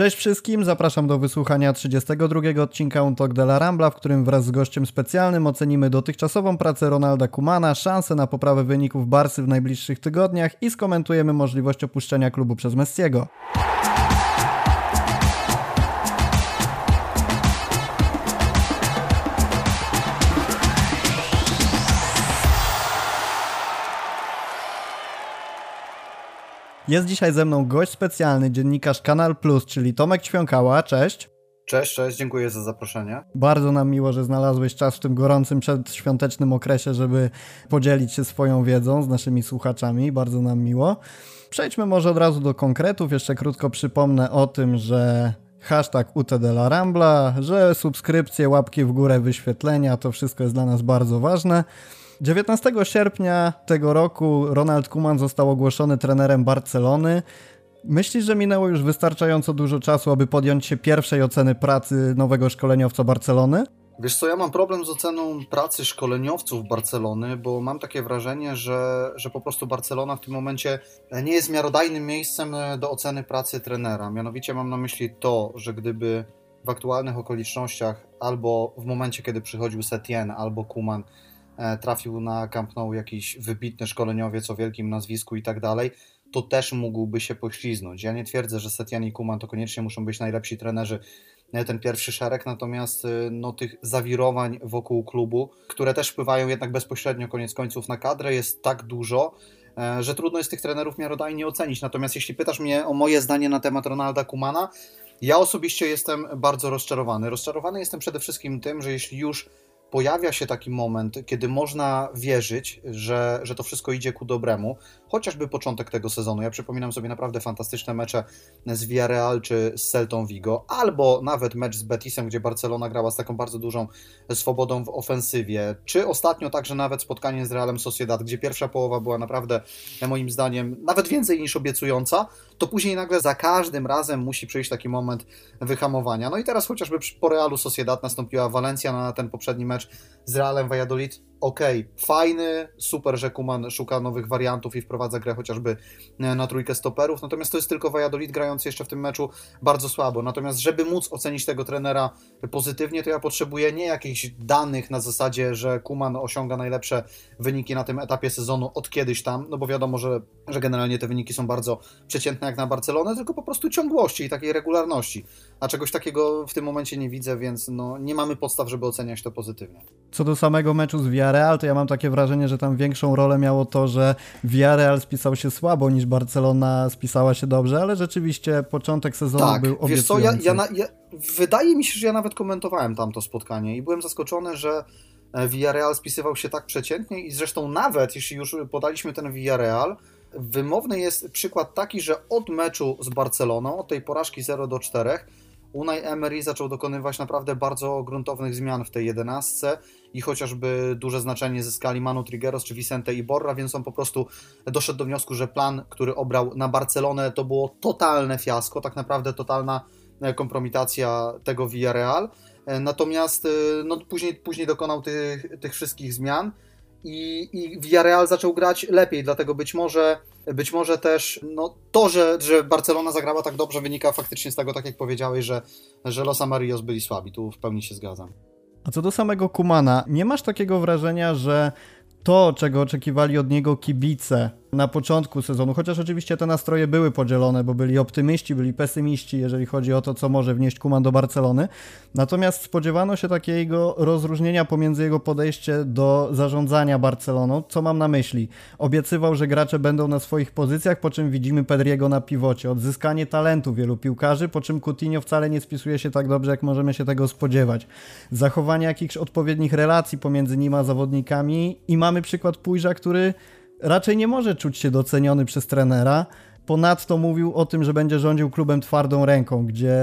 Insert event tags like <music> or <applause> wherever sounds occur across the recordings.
Cześć wszystkim, zapraszam do wysłuchania 32 odcinka Untok de la Rambla, w którym wraz z gościem specjalnym ocenimy dotychczasową pracę Ronalda Kumana, szanse na poprawę wyników Barsy w najbliższych tygodniach i skomentujemy możliwość opuszczenia klubu przez Messiego. Jest dzisiaj ze mną gość specjalny, dziennikarz Kanal Plus, czyli Tomek Ćwiąkała. Cześć. Cześć, cześć, dziękuję za zaproszenie. Bardzo nam miło, że znalazłeś czas w tym gorącym przedświątecznym okresie, żeby podzielić się swoją wiedzą z naszymi słuchaczami. Bardzo nam miło. Przejdźmy może od razu do konkretów. Jeszcze krótko przypomnę o tym, że hashtag UTD Rambla, że subskrypcje, łapki w górę, wyświetlenia, to wszystko jest dla nas bardzo ważne. 19 sierpnia tego roku Ronald Koeman został ogłoszony trenerem Barcelony. Myślisz, że minęło już wystarczająco dużo czasu, aby podjąć się pierwszej oceny pracy nowego szkoleniowca Barcelony? Wiesz co, ja mam problem z oceną pracy szkoleniowców Barcelony, bo mam takie wrażenie, że, że po prostu Barcelona w tym momencie nie jest miarodajnym miejscem do oceny pracy trenera. Mianowicie mam na myśli to, że gdyby w aktualnych okolicznościach albo w momencie, kiedy przychodził Setien albo Kuman, trafił na Camp Nou jakiś wybitny szkoleniowiec o wielkim nazwisku i tak dalej, to też mógłby się pośliznąć. Ja nie twierdzę, że Setian i Kuman to koniecznie muszą być najlepsi trenerzy e, ten pierwszy szereg, natomiast e, no, tych zawirowań wokół klubu, które też wpływają jednak bezpośrednio koniec końców na kadrę, jest tak dużo, że trudno jest tych trenerów miarodajnie ocenić. Natomiast jeśli pytasz mnie o moje zdanie na temat Ronalda Kumana, ja osobiście jestem bardzo rozczarowany. Rozczarowany jestem przede wszystkim tym, że jeśli już pojawia się taki moment, kiedy można wierzyć, że, że to wszystko idzie ku dobremu, chociażby początek tego sezonu. Ja przypominam sobie naprawdę fantastyczne mecze z Villarreal czy z Celtą Vigo, albo nawet mecz z Betisem, gdzie Barcelona grała z taką bardzo dużą swobodą w ofensywie, czy ostatnio także nawet spotkanie z Realem Sociedad, gdzie pierwsza połowa była naprawdę, moim zdaniem, nawet więcej niż obiecująca, to później nagle za każdym razem musi przyjść taki moment wyhamowania. No i teraz chociażby po Realu Sociedad nastąpiła Walencja na ten poprzedni mecz z Realem Valladolid okej, okay, fajny, super, że Kuman szuka nowych wariantów i wprowadza grę chociażby e, na trójkę stoperów, natomiast to jest tylko Valladolid grający jeszcze w tym meczu bardzo słabo. Natomiast żeby móc ocenić tego trenera pozytywnie, to ja potrzebuję nie jakichś danych na zasadzie, że Kuman osiąga najlepsze wyniki na tym etapie sezonu od kiedyś tam, no bo wiadomo, że, że generalnie te wyniki są bardzo przeciętne jak na Barcelonę, tylko po prostu ciągłości i takiej regularności. A czegoś takiego w tym momencie nie widzę, więc no, nie mamy podstaw, żeby oceniać to pozytywnie. Co do samego meczu z Villarreal, Villarreal, to ja mam takie wrażenie, że tam większą rolę miało to, że Villarreal spisał się słabo niż Barcelona spisała się dobrze, ale rzeczywiście początek sezonu tak, był obiecujący. Wiesz co, ja, ja, ja, wydaje mi się, że ja nawet komentowałem tamto spotkanie i byłem zaskoczony, że e, Villarreal spisywał się tak przeciętnie i zresztą nawet, jeśli już podaliśmy ten Villarreal, wymowny jest przykład taki, że od meczu z Barceloną, od tej porażki 0 do 4, Unai Emery zaczął dokonywać naprawdę bardzo gruntownych zmian w tej jedenastce i chociażby duże znaczenie zyskali Manu Trigueros czy Vicente Iborra, więc on po prostu doszedł do wniosku, że plan, który obrał na Barcelonę to było totalne fiasko, tak naprawdę totalna e, kompromitacja tego Villarreal. E, natomiast e, no, później, później dokonał tych, tych wszystkich zmian i, i Villarreal zaczął grać lepiej, dlatego być może, być może też no, to, że, że Barcelona zagrała tak dobrze wynika faktycznie z tego, tak jak powiedziałeś, że, że Los Amarios byli słabi, tu w pełni się zgadzam. A co do samego Kumana, nie masz takiego wrażenia, że to, czego oczekiwali od niego kibice na początku sezonu, chociaż oczywiście te nastroje były podzielone, bo byli optymiści, byli pesymiści, jeżeli chodzi o to, co może wnieść Kuman do Barcelony. Natomiast spodziewano się takiego rozróżnienia pomiędzy jego podejście do zarządzania Barceloną. Co mam na myśli? Obiecywał, że gracze będą na swoich pozycjach, po czym widzimy Pedriego na piwocie. Odzyskanie talentu wielu piłkarzy, po czym Coutinho wcale nie spisuje się tak dobrze, jak możemy się tego spodziewać. Zachowanie jakichś odpowiednich relacji pomiędzy nim a zawodnikami i mamy przykład Pójrza, który raczej nie może czuć się doceniony przez trenera. Ponadto mówił o tym, że będzie rządził klubem twardą ręką, gdzie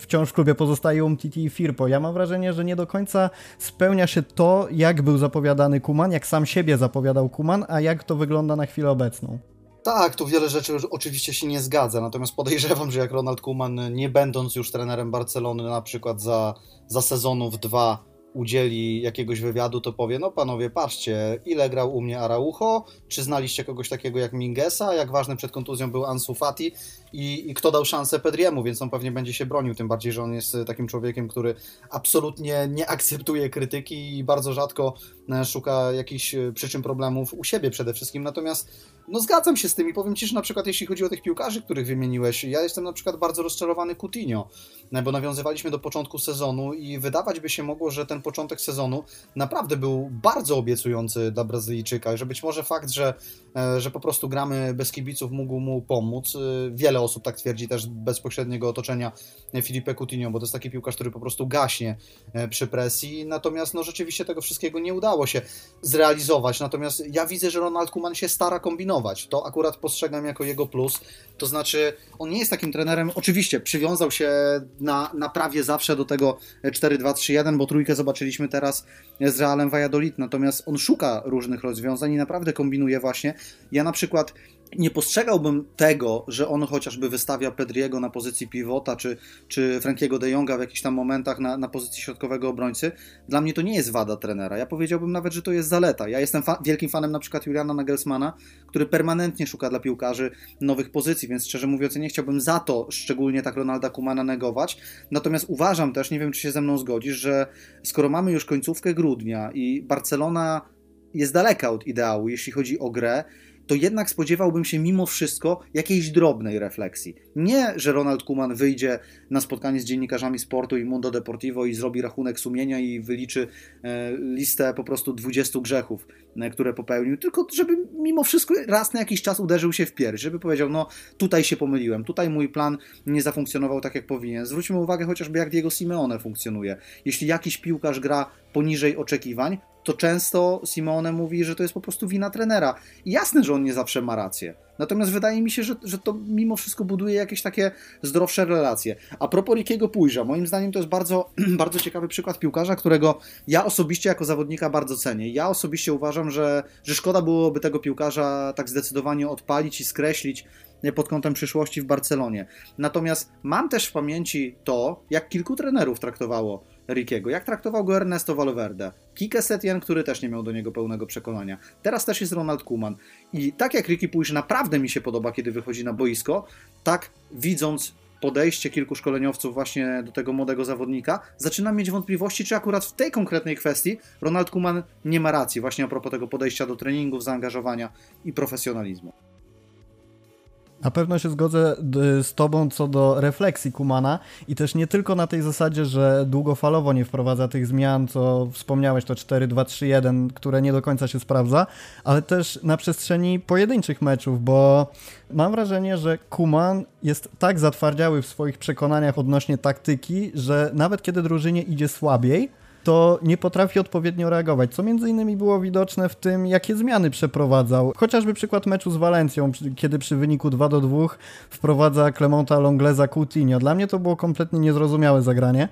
wciąż w klubie pozostaje Umtiti i Firpo. Ja mam wrażenie, że nie do końca spełnia się to, jak był zapowiadany Kuman, jak sam siebie zapowiadał Kuman, a jak to wygląda na chwilę obecną. Tak, tu wiele rzeczy oczywiście się nie zgadza, natomiast podejrzewam, że jak Ronald Kuman, nie będąc już trenerem Barcelony, na przykład za, za sezonów dwa, udzieli jakiegoś wywiadu, to powie, no panowie, patrzcie, ile grał u mnie Araujo, czy znaliście kogoś takiego jak Mingesa, jak ważny przed kontuzją był Ansu Fati i, i kto dał szansę Pedriemu, więc on pewnie będzie się bronił, tym bardziej, że on jest takim człowiekiem, który absolutnie nie akceptuje krytyki i bardzo rzadko e, szuka jakichś e, przyczyn problemów u siebie przede wszystkim, natomiast no zgadzam się z tym i powiem Ci, że na przykład jeśli chodzi o tych piłkarzy, których wymieniłeś, ja jestem na przykład bardzo rozczarowany Coutinho, e, bo nawiązywaliśmy do początku sezonu i wydawać by się mogło, że ten początek sezonu naprawdę był bardzo obiecujący dla Brazylijczyka, że być może fakt, że, e, że po prostu gramy bez kibiców mógł mu pomóc. E, wiele osób tak twierdzi też bezpośredniego otoczenia Filipe Coutinho, bo to jest taki piłkarz, który po prostu gaśnie przy presji, natomiast no rzeczywiście tego wszystkiego nie udało się zrealizować, natomiast ja widzę, że Ronald Koeman się stara kombinować to akurat postrzegam jako jego plus. To znaczy, on nie jest takim trenerem, oczywiście przywiązał się na, na prawie zawsze do tego 4-2-3-1, bo trójkę zobaczyliśmy teraz z Realem Valladolid, natomiast on szuka różnych rozwiązań i naprawdę kombinuje właśnie. Ja na przykład nie postrzegałbym tego, że on chociażby wystawia Pedriego na pozycji pivota, czy, czy Frankiego de Jonga w jakichś tam momentach na, na pozycji środkowego obrońcy. Dla mnie to nie jest wada trenera. Ja powiedziałbym nawet, że to jest zaleta. Ja jestem fa wielkim fanem na przykład Juliana Nagelsmana, który permanentnie szuka dla piłkarzy nowych pozycji, więc szczerze mówiąc nie chciałbym za to szczególnie tak Ronalda Kumana negować. Natomiast uważam też, nie wiem czy się ze mną zgodzisz, że skoro mamy już końcówkę grudnia i Barcelona jest daleka od ideału, jeśli chodzi o grę, to jednak spodziewałbym się mimo wszystko jakiejś drobnej refleksji. Nie, że Ronald Kuman wyjdzie na spotkanie z dziennikarzami sportu i Mundo Deportivo i zrobi rachunek sumienia i wyliczy e, listę po prostu 20 grzechów, e, które popełnił, tylko żeby mimo wszystko raz na jakiś czas uderzył się w pierś, żeby powiedział, no tutaj się pomyliłem, tutaj mój plan nie zafunkcjonował tak jak powinien. Zwróćmy uwagę chociażby jak Diego Simeone funkcjonuje. Jeśli jakiś piłkarz gra poniżej oczekiwań, to często Simone mówi, że to jest po prostu wina trenera. I jasne, że on nie zawsze ma rację. Natomiast wydaje mi się, że, że to mimo wszystko buduje jakieś takie zdrowsze relacje. A propos Rikiego Pójrza, moim zdaniem to jest bardzo, <clears throat> bardzo ciekawy przykład piłkarza, którego ja osobiście jako zawodnika bardzo cenię. Ja osobiście uważam, że, że szkoda byłoby tego piłkarza tak zdecydowanie odpalić i skreślić pod kątem przyszłości w Barcelonie. Natomiast mam też w pamięci to, jak kilku trenerów traktowało Rikiego, jak traktował go Ernesto Valverde, Kike Setien, który też nie miał do niego pełnego przekonania. Teraz też jest Ronald Koeman. I tak jak Ricky Puig naprawdę mi się podoba, kiedy wychodzi na boisko, tak widząc podejście kilku szkoleniowców właśnie do tego młodego zawodnika, zaczynam mieć wątpliwości, czy akurat w tej konkretnej kwestii Ronald Koeman nie ma racji, właśnie a propos tego podejścia do treningów, zaangażowania i profesjonalizmu. Na pewno się zgodzę z Tobą co do refleksji Kumana i też nie tylko na tej zasadzie, że długofalowo nie wprowadza tych zmian, co wspomniałeś, to 4-2-3-1, które nie do końca się sprawdza, ale też na przestrzeni pojedynczych meczów, bo mam wrażenie, że Kuman jest tak zatwardziały w swoich przekonaniach odnośnie taktyki, że nawet kiedy drużynie idzie słabiej, to nie potrafi odpowiednio reagować, co między innymi było widoczne w tym, jakie zmiany przeprowadzał. Chociażby przykład meczu z Walencją, kiedy przy wyniku 2 do 2 wprowadza Clemonta Longleza Coutinho. Dla mnie to było kompletnie niezrozumiałe zagranie.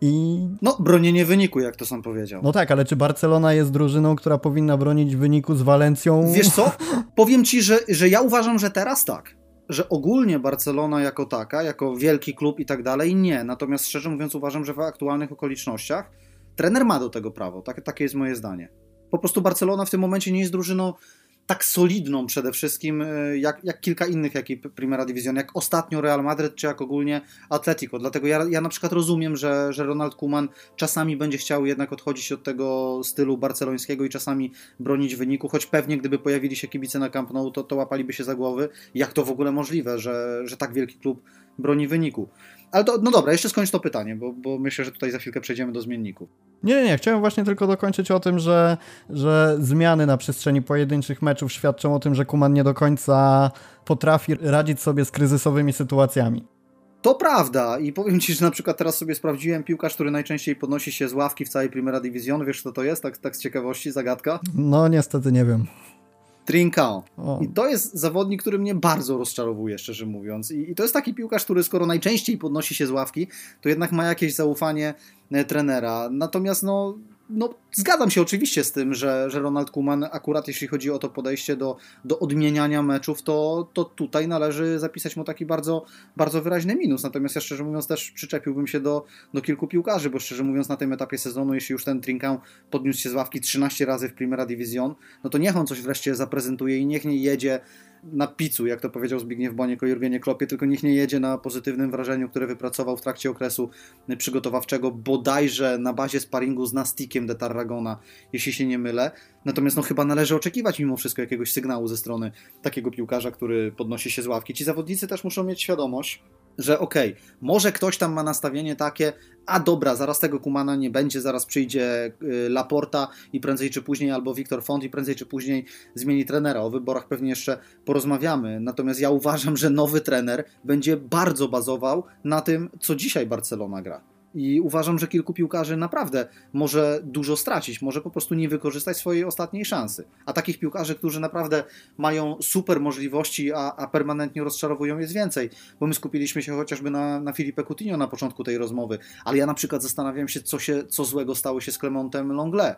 I... No, bronienie wyniku, jak to sam powiedział. No tak, ale czy Barcelona jest drużyną, która powinna bronić wyniku z Walencją? Wiesz co? <laughs> Powiem ci, że, że ja uważam, że teraz tak. Że ogólnie Barcelona jako taka, jako wielki klub i tak dalej, nie. Natomiast szczerze mówiąc, uważam, że w aktualnych okolicznościach Trener ma do tego prawo, tak, takie jest moje zdanie. Po prostu Barcelona w tym momencie nie jest drużyną tak solidną przede wszystkim, e, jak, jak kilka innych, i Primera Division, jak ostatnio Real Madrid, czy jak ogólnie Atletico. Dlatego ja, ja na przykład rozumiem, że, że Ronald Koeman czasami będzie chciał jednak odchodzić od tego stylu barcelońskiego i czasami bronić wyniku, choć pewnie gdyby pojawili się kibice na Camp Nou, to, to łapaliby się za głowy, jak to w ogóle możliwe, że, że tak wielki klub broni wyniku. Ale no dobra, jeszcze skończ to pytanie, bo, bo myślę, że tutaj za chwilkę przejdziemy do zmienników. Nie, nie, nie, chciałem właśnie tylko dokończyć o tym, że, że zmiany na przestrzeni pojedynczych meczów świadczą o tym, że Kuman nie do końca potrafi radzić sobie z kryzysowymi sytuacjami. To prawda i powiem Ci, że na przykład teraz sobie sprawdziłem piłkarz, który najczęściej podnosi się z ławki w całej Primera Division. Wiesz co to jest? Tak, tak z ciekawości, zagadka? No niestety nie wiem. Trincao. I to jest zawodnik, który mnie bardzo rozczarowuje, szczerze mówiąc. I, I, to jest taki piłkarz, który skoro najczęściej podnosi się z ławki, to jednak ma jakieś zaufanie e, trenera. Natomiast no, no, zgadzam się oczywiście z tym, że, że Ronald Koeman akurat jeśli chodzi o to podejście do, do odmieniania meczów, to, to tutaj należy zapisać mu taki bardzo, bardzo wyraźny minus. Natomiast ja szczerze mówiąc też przyczepiłbym się do, do kilku piłkarzy, bo szczerze mówiąc na tym etapie sezonu, jeśli już ten Trinkau podniósł się z ławki 13 razy w Primera Division, no to niech on coś wreszcie zaprezentuje i niech nie jedzie na picu, jak to powiedział Zbigniew Boniek o Jurgenie Klopie, tylko niech nie jedzie na pozytywnym wrażeniu, które wypracował w trakcie okresu przygotowawczego, bodajże na bazie sparingu z Nastikiem de Tarragona, jeśli się nie mylę. Natomiast no chyba należy oczekiwać mimo wszystko jakiegoś sygnału ze strony takiego piłkarza, który podnosi się z ławki. Ci zawodnicy też muszą mieć świadomość, że okej, okay, może ktoś tam ma nastawienie takie, a dobra, zaraz tego Kumana nie będzie, zaraz przyjdzie y, Laporta i prędzej czy później, albo Wiktor Font i prędzej czy później zmieni trenera. O wyborach pewnie jeszcze porozmawiamy. Natomiast ja uważam, że nowy trener będzie bardzo bazował na tym, co dzisiaj Barcelona gra. I uważam, że kilku piłkarzy naprawdę może dużo stracić, może po prostu nie wykorzystać swojej ostatniej szansy. A takich piłkarzy, którzy naprawdę mają super możliwości, a, a permanentnie rozczarowują, jest więcej. Bo my skupiliśmy się chociażby na, na Filipe Coutinho na początku tej rozmowy, ale ja na przykład zastanawiam się, co, się, co złego stało się z Clementem Longley.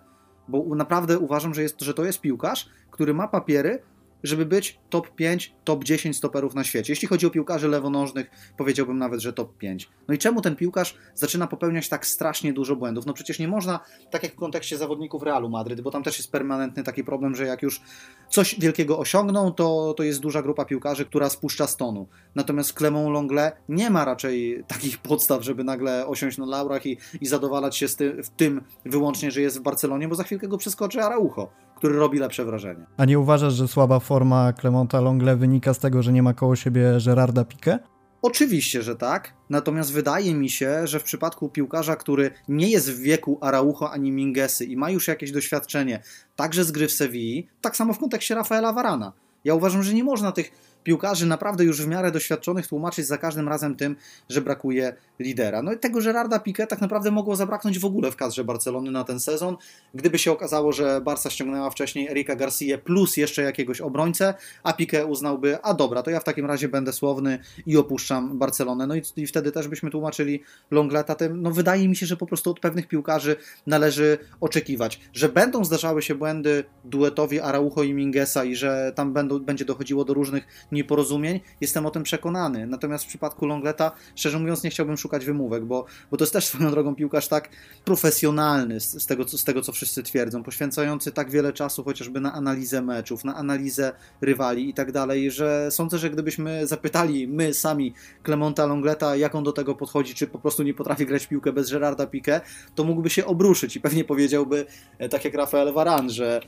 Bo naprawdę uważam, że, jest, że to jest piłkarz, który ma papiery, żeby być top 5, top 10 stoperów na świecie. Jeśli chodzi o piłkarzy lewonożnych, powiedziałbym nawet, że top 5. No i czemu ten piłkarz zaczyna popełniać tak strasznie dużo błędów? No przecież nie można, tak jak w kontekście zawodników Realu Madryt, bo tam też jest permanentny taki problem, że jak już coś wielkiego osiągną, to, to jest duża grupa piłkarzy, która spuszcza stonu. Natomiast Clement Longle nie ma raczej takich podstaw, żeby nagle osiąść na laurach i, i zadowalać się z ty, w tym wyłącznie, że jest w Barcelonie, bo za chwilkę go przeskoczy Araujo, który robi lepsze wrażenie. A nie uważasz, że słaba forma Clementa Longle wynika z tego, że nie ma koło siebie Gerarda Piqué? Oczywiście, że tak. Natomiast wydaje mi się, że w przypadku piłkarza, który nie jest w wieku Araujo ani Mingesy i ma już jakieś doświadczenie, także z gry w Sewilli, tak samo w kontekście Rafaela Varana. Ja uważam, że nie można tych piłkarzy naprawdę już w miarę doświadczonych tłumaczyć za każdym razem tym, że brakuje lidera. No i tego Gerarda Piqué tak naprawdę mogło zabraknąć w ogóle w kadrze Barcelony na ten sezon, gdyby się okazało, że Barca ściągnęła wcześniej Erika Garcia plus jeszcze jakiegoś obrońcę, a Piqué uznałby, a dobra, to ja w takim razie będę słowny i opuszczam Barcelonę. No i, i wtedy też byśmy tłumaczyli Longleta tym, no wydaje mi się, że po prostu od pewnych piłkarzy należy oczekiwać, że będą zdarzały się błędy duetowi Araujo i Mingesa i że tam będą, będzie dochodziło do różnych nieporozumień, jestem o tym przekonany. Natomiast w przypadku Longleta, szczerze mówiąc, nie chciałbym szukać wymówek, bo, bo to jest też swoją drogą piłkarz tak profesjonalny z, z, tego, z tego, co wszyscy twierdzą, poświęcający tak wiele czasu chociażby na analizę meczów, na analizę rywali i tak dalej, że sądzę, że gdybyśmy zapytali my sami Clemonta Longleta, jak on do tego podchodzi, czy po prostu nie potrafi grać piłkę bez Gerarda Piqué, to mógłby się obruszyć i pewnie powiedziałby, e, tak jak Rafael Varan, że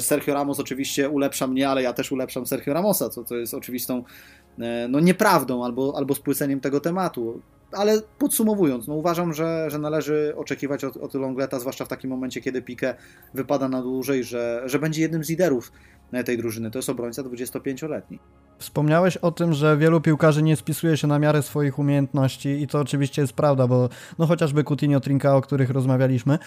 Sergio Ramos oczywiście ulepsza mnie, ale ja też ulepszam Sergio Ramosa, co, co jest oczywistą e, no, nieprawdą albo, albo spłyceniem tego tematu. Ale podsumowując, no uważam, że, że należy oczekiwać od, od Longleta, zwłaszcza w takim momencie, kiedy Pique wypada na dłużej, że, że będzie jednym z liderów e, tej drużyny. To jest obrońca 25-letni. Wspomniałeś o tym, że wielu piłkarzy nie spisuje się na miarę swoich umiejętności i to oczywiście jest prawda, bo no chociażby Coutinho, Trinka, o których rozmawialiśmy,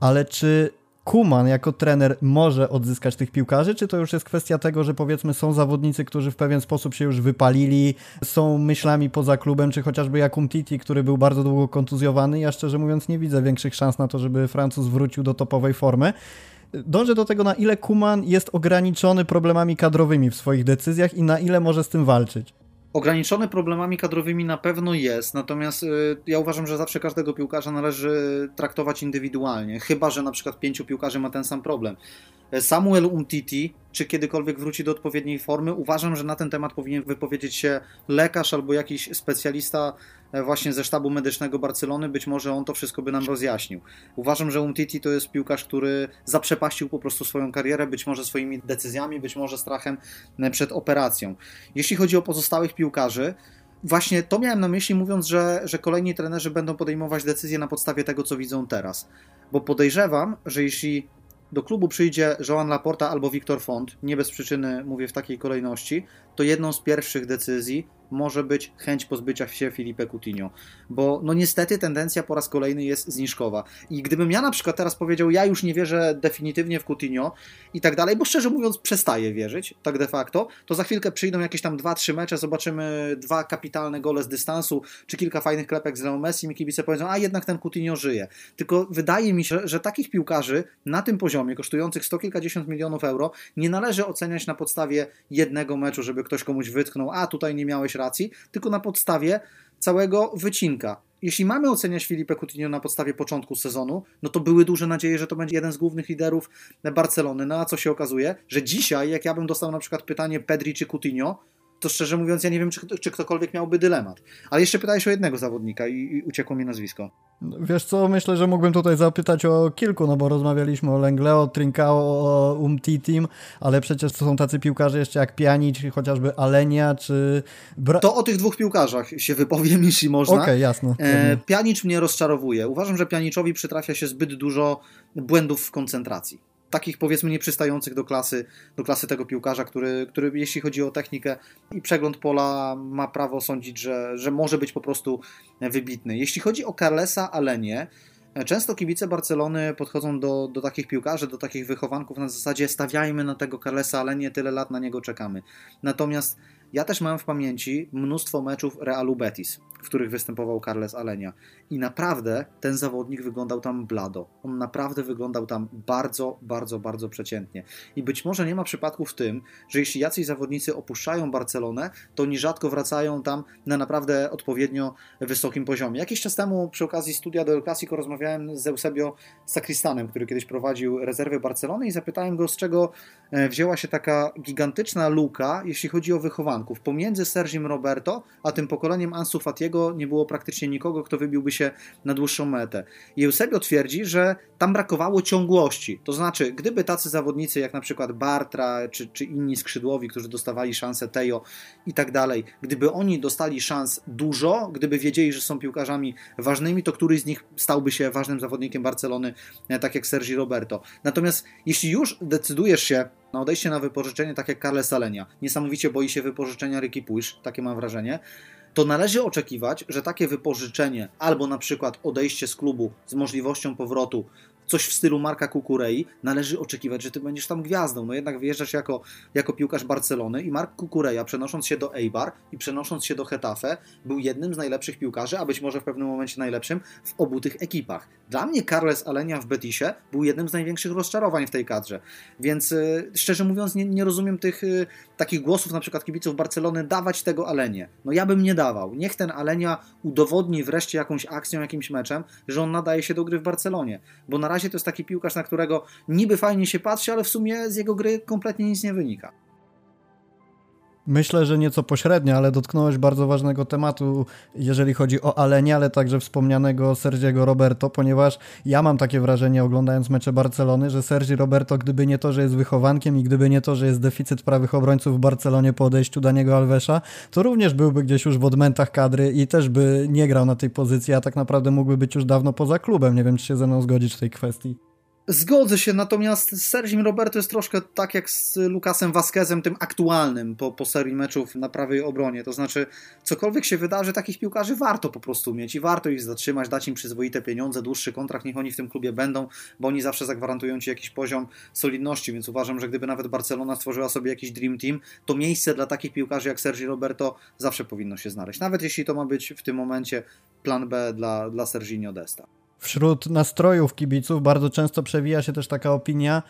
ale czy Kuman jako trener może odzyskać tych piłkarzy, czy to już jest kwestia tego, że powiedzmy są zawodnicy, którzy w pewien sposób się już wypalili, są myślami poza klubem, czy chociażby Jakum Titi, który był bardzo długo kontuzjowany. Ja szczerze mówiąc nie widzę większych szans na to, żeby Francuz wrócił do topowej formy. Dążę do tego, na ile Kuman jest ograniczony problemami kadrowymi w swoich decyzjach i na ile może z tym walczyć. Ograniczony problemami kadrowymi na pewno jest, natomiast y, ja uważam, że zawsze każdego piłkarza należy traktować indywidualnie, chyba że na przykład pięciu piłkarzy ma ten sam problem. Samuel Umtiti, czy kiedykolwiek wróci do odpowiedniej formy, uważam, że na ten temat powinien wypowiedzieć się lekarz albo jakiś specjalista e, właśnie ze sztabu medycznego Barcelony, być może on to wszystko by nam rozjaśnił. Uważam, że Umtiti to jest piłkarz, który zaprzepaścił po prostu swoją karierę, być może swoimi decyzjami, być może strachem e, przed operacją. Jeśli chodzi o pozostałych piłkarzy, właśnie to miałem na myśli, mówiąc, że, że kolejni trenerzy będą podejmować decyzje na podstawie tego, co widzą teraz. Bo podejrzewam, że jeśli do klubu przyjdzie Joan Laporta albo Wiktor Font, nie bez przyczyny mówię w takiej kolejności, to jedną z pierwszych decyzji może być chęć pozbycia się Filipe Coutinho, bo no niestety tendencja po raz kolejny jest zniżkowa. I gdybym ja na przykład teraz powiedział, ja już nie wierzę definitywnie w Coutinho i tak dalej, bo szczerze mówiąc przestaję wierzyć, tak de facto, to za chwilkę przyjdą jakieś tam dwa, trzy mecze, zobaczymy dwa kapitalne gole z dystansu, czy kilka fajnych klepek z Leo Messi, i kibice powiedzą, a jednak ten Coutinho żyje. Tylko wydaje mi się, że takich piłkarzy na tym poziomie, kosztujących sto kilkadziesiąt milionów euro, nie należy oceniać na podstawie jednego meczu, żeby ktoś komuś wytknął, a tutaj nie miałeś racji, tylko na podstawie całego wycinka. Jeśli mamy oceniać Filipe Coutinho na podstawie początku sezonu, no to były duże nadzieje, że to będzie jeden z głównych liderów Barcelony. No a co się okazuje? Że dzisiaj, jak ja bym dostał na przykład pytanie Pedri czy Coutinho, to szczerze mówiąc ja nie wiem, czy, czy ktokolwiek miałby dylemat. Ale jeszcze pytałeś o jednego zawodnika i, i uciekło mi nazwisko. Wiesz co, myślę, że mógłbym tutaj zapytać o kilku, no bo rozmawialiśmy o Lengleo, Trincao, o Umtitim, ale przecież to są tacy piłkarze jeszcze jak Pjanic, chociażby Alenia, czy... Bra to o tych dwóch piłkarzach się wypowiem, <laughs> jeśli można. Okej, okay, jasne. E, mnie rozczarowuje. Uważam, że Pjaniczowi przytrafia się zbyt dużo błędów w koncentracji takich powiedzmy nieprzystających do klasy, do klasy tego piłkarza, który, który jeśli chodzi o technikę i przegląd pola ma prawo sądzić, że, że może być po prostu wybitny. Jeśli chodzi o Carlesa Alenie, Często kibice Barcelony podchodzą do, do takich piłkarzy, do takich wychowanków na zasadzie stawiajmy na tego Carlesa Alenie, tyle lat na niego czekamy. Natomiast ja też mam w pamięci mnóstwo meczów Realu Betis, w których występował Carles Alenia. I naprawdę ten zawodnik wyglądał tam blado. On naprawdę wyglądał tam bardzo, bardzo, bardzo przeciętnie. I być może nie ma przypadku w tym, że jeśli jacyś zawodnicy opuszczają Barcelonę, to oni rzadko wracają tam na naprawdę odpowiednio wysokim poziomie. Jakiś czas temu przy okazji studia do El Clasico rozmawiałem z Eusebio Sakristanem, który kiedyś prowadził rezerwy Barcelony i zapytałem go, z czego e, wzięła się taka gigantyczna luka, jeśli chodzi o wychowanków. Pomiędzy Sergim Roberto, a tym pokoleniem Ansu Fatiego nie było praktycznie nikogo, kto wybiłby się na dłuższą metę. Eusebio twierdzi, że tam brakowało ciągłości. To znaczy, gdyby tacy zawodnicy jak na przykład Bartra czy, czy inni skrzydłowi, którzy dostawali szansę Tejo i tak dalej, gdyby oni dostali szans dużo, gdyby wiedzieli, że są piłkarzami ważnymi, to któryś z nich stałby się ważnym zawodnikiem Barcelony, e, tak jak Sergi Roberto. Natomiast jeśli już decydujesz się na odejście na wypożyczenie, tak jak Carles Salenia, niesamowicie boi się wypożyczenia Ricky Puig, takie mam wrażenie, to należy oczekiwać, że takie wypożyczenie albo na przykład odejście z klubu z możliwością powrotu coś w stylu Marka Kukurei, należy oczekiwać, że ty będziesz tam gwiazdą. No jednak wyjeżdżasz jako, jako piłkarz Barcelony i Mark Kukureja przenosząc się do Eibar i przenosząc się do Hetafe był jednym z najlepszych piłkarzy, a być może w pewnym momencie najlepszym w obu tych ekipach. Dla mnie Carles Alenia w Betisie był jednym z największych rozczarowań w tej kadrze. Więc yy, szczerze mówiąc nie, nie rozumiem tych yy, takich głosów na przykład kibiców Barcelony dawać tego Alenie. No ja bym nie dawał. Niech ten Alenia udowodni wreszcie jakąś akcją, jakimś meczem, że on nadaje się do gry w Barcelonie. Bo na razie to jest taki piłkarz, na którego niby fajnie się patrzy, ale w sumie z jego gry kompletnie nic nie wynika. Myślę, że nieco pośrednio, ale dotknąłeś bardzo ważnego tematu, jeżeli chodzi o Alenia, ale także wspomnianego Sergiego Roberto, ponieważ ja mam takie wrażenie, oglądając mecze Barcelony, że Sergi Roberto, gdyby nie to, że jest wychowankiem i gdyby nie to, że jest deficyt prawych obrońców w Barcelonie po odejściu Daniego Alvesa, to również byłby gdzieś już w odmętach kadry i też by nie grał na tej pozycji, a tak naprawdę mógłby być już dawno poza klubem. Nie wiem, czy się ze mną zgodzić w tej kwestii. Zgodzę się, natomiast z Sergim Roberto jest troszkę tak jak z Lukasem Vasquezem, tym aktualnym po, po serii meczów na prawej obronie. To znaczy, cokolwiek się wydarzy, takich piłkarzy warto po prostu mieć i warto ich zatrzymać, dać im przyzwoite pieniądze, dłuższy kontrakt, niech oni w tym klubie będą, bo oni zawsze zagwarantują ci jakiś poziom solidności, więc uważam, że gdyby nawet Barcelona stworzyła sobie jakiś dream team, to miejsce dla takich piłkarzy jak Sergi Roberto zawsze powinno się znaleźć. Nawet jeśli to ma być w tym momencie plan B dla, dla Serginio Desta. Wśród nastrojów kibiców bardzo często przewija się też taka opinia,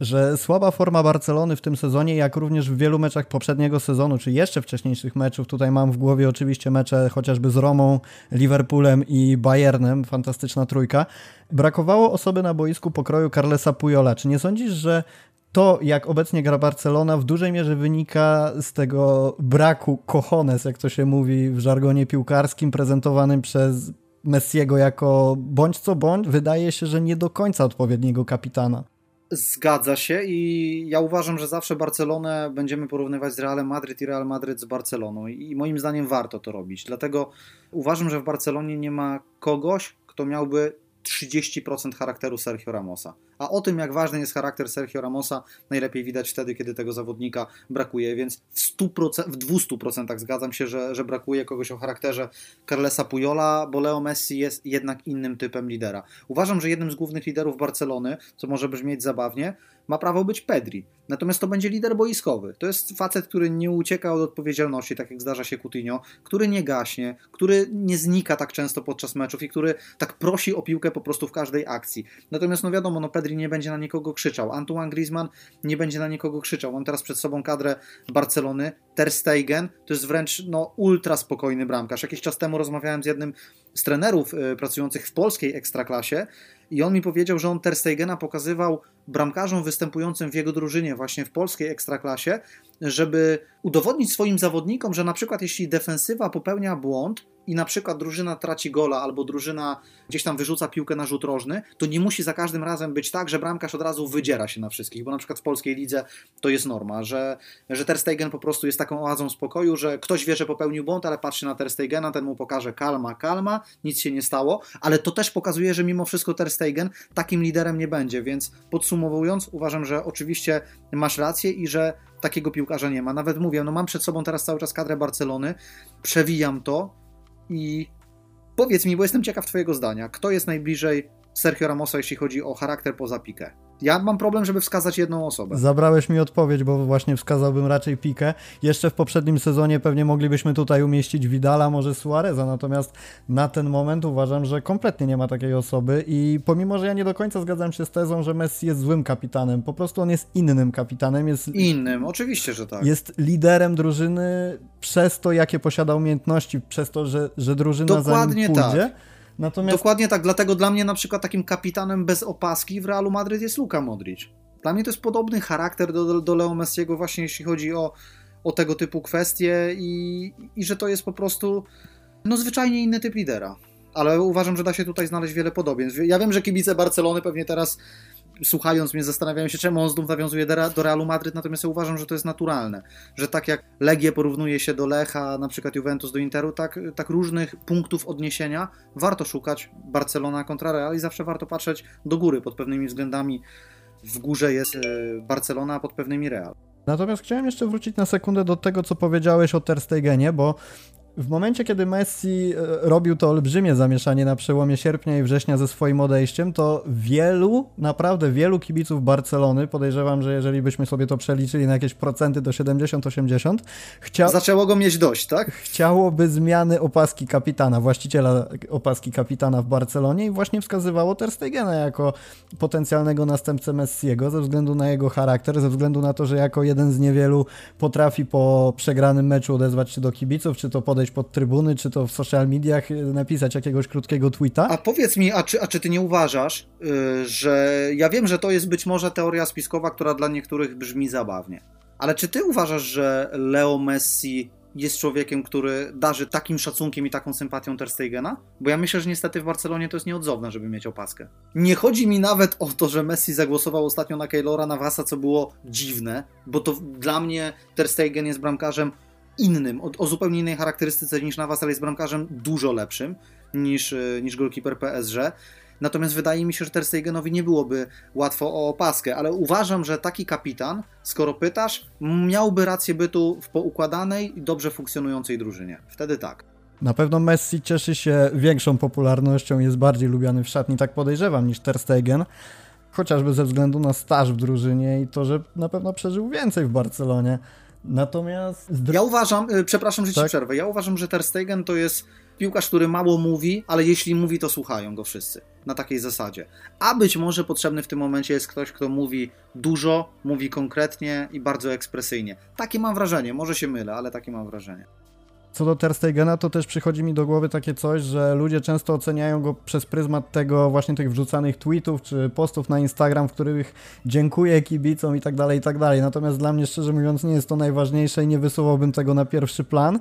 że słaba forma Barcelony w tym sezonie, jak również w wielu meczach poprzedniego sezonu, czy jeszcze wcześniejszych meczów, tutaj mam w głowie oczywiście mecze chociażby z Romą, Liverpoolem i Bayernem, fantastyczna trójka, brakowało osoby na boisku pokroju Carlesa Pujola. Czy nie sądzisz, że to, jak obecnie gra Barcelona, w dużej mierze wynika z tego braku cojones, jak to się mówi w żargonie piłkarskim, prezentowanym przez Messiego jako bądź co bądź, wydaje się, że nie do końca odpowiedniego kapitana. Zgadza się i ja uważam, że zawsze Barcelonę będziemy porównywać z Realem Madryt i Real Madryt z Barceloną i moim zdaniem warto to robić. Dlatego uważam, że w Barcelonie nie ma kogoś, kto miałby 30% charakteru Sergio Ramosa. A o tym, jak ważny jest charakter Sergio Ramosa, najlepiej widać wtedy, kiedy tego zawodnika brakuje, więc w, 100%, w 200% zgadzam się, że, że brakuje kogoś o charakterze Carlesa Pujola, bo Leo Messi jest jednak innym typem lidera. Uważam, że jednym z głównych liderów Barcelony, co może brzmieć zabawnie, ma prawo być Pedri. Natomiast to będzie lider boiskowy. To jest facet, który nie ucieka od odpowiedzialności, tak jak zdarza się Coutinho, który nie gaśnie, który nie znika tak często podczas meczów i który tak prosi o piłkę po prostu w każdej akcji. Natomiast no wiadomo, no Pedri nie będzie na nikogo krzyczał. Antoine Griezmann nie będzie na nikogo krzyczał. Mam teraz przed sobą kadrę Barcelony. Ter Stegen to jest wręcz no, ultra spokojny bramkarz. Jakiś czas temu rozmawiałem z jednym z trenerów y, pracujących w polskiej ekstraklasie i on mi powiedział, że on Ter Stegena pokazywał bramkarzom występującym w jego drużynie właśnie w polskiej ekstraklasie, żeby udowodnić swoim zawodnikom, że na przykład jeśli defensywa popełnia błąd, i na przykład drużyna traci gola albo drużyna gdzieś tam wyrzuca piłkę na rzut rożny, to nie musi za każdym razem być tak, że bramkarz od razu wydziera się na wszystkich, bo na przykład w polskiej lidze to jest norma, że, że Ter Stegen po prostu jest taką oazą spokoju, że ktoś wie, że popełnił błąd, ale patrzy na Ter Stegena, ten mu pokaże kalma, kalma, nic się nie stało, ale to też pokazuje, że mimo wszystko Ter Stegen takim liderem nie będzie, więc podsumowując, uważam, że oczywiście masz rację i że takiego piłkarza nie ma. Nawet mówię, no mam przed sobą teraz cały czas kadrę Barcelony, przewijam to, i powiedz mi, bo jestem ciekaw Twojego zdania, kto jest najbliżej Sergio Ramosa, jeśli chodzi o charakter poza Piqué? Ja mam problem, żeby wskazać jedną osobę. Zabrałeś mi odpowiedź, bo właśnie wskazałbym raczej Pikę. Jeszcze w poprzednim sezonie pewnie moglibyśmy tutaj umieścić Vidala, może Suareza, natomiast na ten moment uważam, że kompletnie nie ma takiej osoby i pomimo, że ja nie do końca zgadzam się z tezą, że Messi jest złym kapitanem, po prostu on jest innym kapitanem. Jest, innym, oczywiście, że tak. Jest liderem drużyny przez to, jakie posiada umiejętności, przez to, że, że drużyna Dokładnie za nim pójdzie. Tak Natomiast... Dokładnie tak, dlatego dla mnie na przykład takim kapitanem bez opaski w Realu Madryt jest Luka Modric. Dla mnie to jest podobny charakter do, do Leo Messiego właśnie jeśli chodzi o, o tego typu kwestie i, i że to jest po prostu no zwyczajnie inny typ lidera. Ale uważam, że da się tutaj znaleźć wiele podobieństw. Ja wiem, że kibice Barcelony pewnie teraz słuchając mnie zastanawiają się, czemu on znów nawiązuje do Realu Madryt, natomiast ja uważam, że to jest naturalne, że tak jak Legię porównuje się do Lecha, na przykład Juventus do Interu, tak, tak różnych punktów odniesienia warto szukać Barcelona kontra Real i zawsze warto patrzeć do góry pod pewnymi względami. W górze jest e, Barcelona, a pod pewnymi Real. Natomiast chciałem jeszcze wrócić na sekundę do tego, co powiedziałeś o Ter Stegenie, bo w momencie, kiedy Messi e, robił to olbrzymie zamieszanie na przełomie sierpnia i września ze swoim odejściem, to wielu, naprawdę wielu kibiców Barcelony, podejrzewam, że jeżeli byśmy sobie to przeliczyli na jakieś procenty do 70-80, chcia... zaczęło go mieć dość, tak? Chciałoby zmiany opaski kapitana, właściciela opaski kapitana w Barcelonie i właśnie wskazywało Ter Stegena jako potencjalnego następcę Messiego ze względu na jego charakter, ze względu na to, że jako jeden z niewielu potrafi po przegranym meczu odezwać się do kibiców, czy to podejść wejść pod trybuny, czy to w social mediach, y, napisać jakiegoś krótkiego tweeta. A powiedz mi, a czy, a czy ty nie uważasz, yy, że ja wiem, że to jest być może teoria spiskowa, która dla niektórych brzmi zabawnie, ale czy ty uważasz, że Leo Messi jest człowiekiem, który darzy takim szacunkiem i taką sympatią Ter Stegena? Bo ja myślę, że niestety w Barcelonie to jest nieodzowne, żeby mieć opaskę. Nie chodzi mi nawet o to, że Messi zagłosował ostatnio na Keylora Navasa, co było dziwne, bo to dla mnie Ter Stegen jest bramkarzem innym, o, o, zupełnie innej charakterystyce niż Navas, ale jest bramkarzem dużo lepszym niż, e, niż goalkeeper PSG. Natomiast wydaje mi się, że Ter Stegenowi nie byłoby łatwo o opaskę, ale uważam, że taki kapitan, skoro pytasz, miałby rację bytu w poukładanej i dobrze funkcjonującej drużynie. Wtedy tak. Na pewno Messi cieszy się większą popularnością, jest bardziej lubiany w szatni, tak podejrzewam, niż Ter Stegen. Chociażby ze względu na staż w drużynie i to, że na pewno przeżył więcej w Barcelonie. Natomiast... Ja uważam, y, przepraszam, że ci tak? przerwę, ja uważam, że Ter Stegen to jest piłkarz, który mało mówi, ale jeśli mówi, to słuchają go wszyscy. Na takiej zasadzie. A być może potrzebny w tym momencie jest ktoś, kto mówi dużo, mówi konkretnie i bardzo ekspresyjnie. Takie mam wrażenie, może się mylę, ale takie mam wrażenie. Co do Ter Stegena, to też przychodzi mi do głowy takie coś, że ludzie często oceniają go przez pryzmat tego właśnie tych wrzucanych tweetów czy postów na Instagram, w których dziękuję kibicom i tak dalej, i tak dalej. Natomiast dla mnie, szczerze mówiąc, nie jest to najważniejsze i nie wysuwałbym tego na pierwszy plan.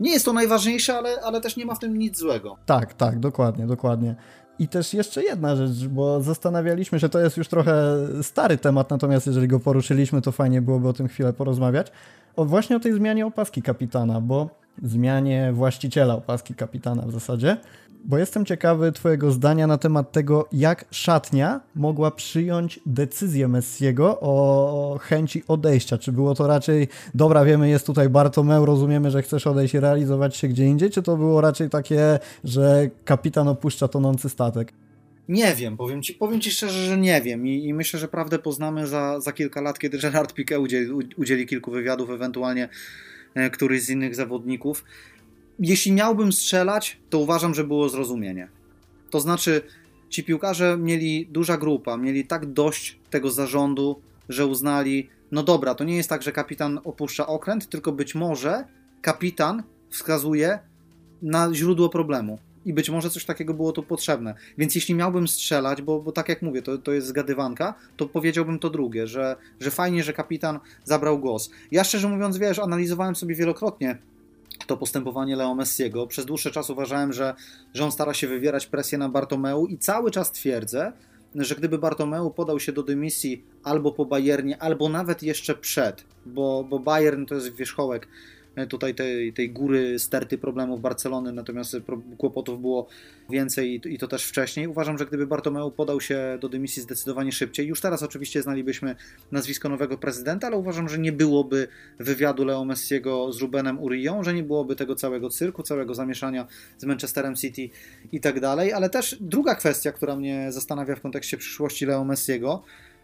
Nie jest to najważniejsze, ale, ale też nie ma w tym nic złego. Tak, tak, dokładnie, dokładnie. I też jeszcze jedna rzecz, bo zastanawialiśmy się, to jest już trochę stary temat, natomiast jeżeli go poruszyliśmy, to fajnie byłoby o tym chwilę porozmawiać. O właśnie o tej zmianie opaski kapitana, bo zmianie właściciela opaski kapitana w zasadzie, bo jestem ciekawy Twojego zdania na temat tego, jak szatnia mogła przyjąć decyzję Messiego o chęci odejścia. Czy było to raczej, dobra, wiemy, jest tutaj Bartomeu, rozumiemy, że chcesz odejść i realizować się gdzie indziej, czy to było raczej takie, że kapitan opuszcza tonący statek? Nie wiem, powiem ci, powiem ci szczerze, że nie wiem I, i myślę, że prawdę poznamy za, za kilka lat, kiedy Gerard Piqué udzieli, udzieli kilku wywiadów, ewentualnie któryś z innych zawodników. Jeśli miałbym strzelać, to uważam, że było zrozumienie. To znaczy, ci piłkarze mieli duża grupa, mieli tak dość tego zarządu, że uznali, no dobra, to nie jest tak, że kapitan opuszcza okręt, tylko być może kapitan wskazuje na źródło problemu i być może coś takiego było tu potrzebne. Więc jeśli miałbym strzelać, bo, bo tak jak mówię, to, to jest zgadywanka, to powiedziałbym to drugie, że, że fajnie, że kapitan zabrał głos. Ja szczerze mówiąc, wiesz, analizowałem sobie wielokrotnie to postępowanie Leo Messiego. Przez dłuższy czas uważałem, że, że on stara się wywierać presję na Bartomeu i cały czas twierdzę, że gdyby Bartomeu podał się do dymisji albo po Bayernie, albo nawet jeszcze przed, bo, bo Bayern to jest wierzchołek tutaj tej, tej góry sterty problemów Barcelony, natomiast kłopotów było więcej i to też wcześniej. Uważam, że gdyby Bartomeu podał się do dymisji zdecydowanie szybciej, już teraz oczywiście znalibyśmy nazwisko nowego prezydenta, ale uważam, że nie byłoby wywiadu Leo Messiego z Rubenem Urią, że nie byłoby tego całego cyrku, całego zamieszania z Manchesterem City i tak dalej, ale też druga kwestia, która mnie zastanawia w kontekście przyszłości Leo Messiego,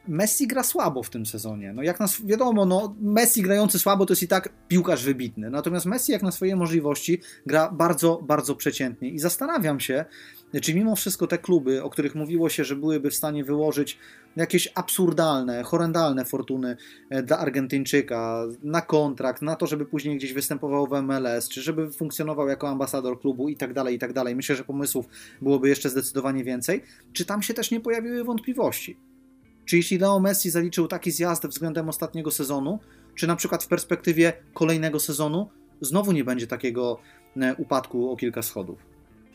Messi gra słabo w tym sezonie. No jak nas wiadomo, no Messi grający słabo to jest i tak piłkarz wybitny. Natomiast Messi jak na swoje możliwości gra bardzo, bardzo przeciętnie. I zastanawiam się, czy mimo wszystko te kluby, o których mówiło się, że byłyby w stanie wyłożyć jakieś absurdalne, horrendalne fortuny e, dla Argentyńczyka na kontrakt, na to, żeby później gdzieś występował w MLS, czy żeby funkcjonował jako ambasador klubu i tak dalej, i tak dalej. Myślę, że pomysłów byłoby jeszcze zdecydowanie więcej. Czy tam się też nie pojawiły wątpliwości? Czy jeśli Leo Messi zaliczył taki zjazd względem ostatniego sezonu, czy na przykład w perspektywie kolejnego sezonu znowu nie będzie takiego e, upadku o kilka schodów?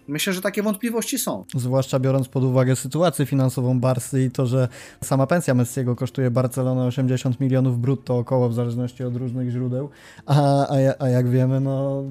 Myślę, że takie wątpliwości są. Zwłaszcza biorąc pod uwagę sytuację finansową Barsy i to, że sama pensja Messiego kosztuje Barcelonę 80 milionów brutto około, w zależności od różnych źródeł, a, a, a jak wiemy, no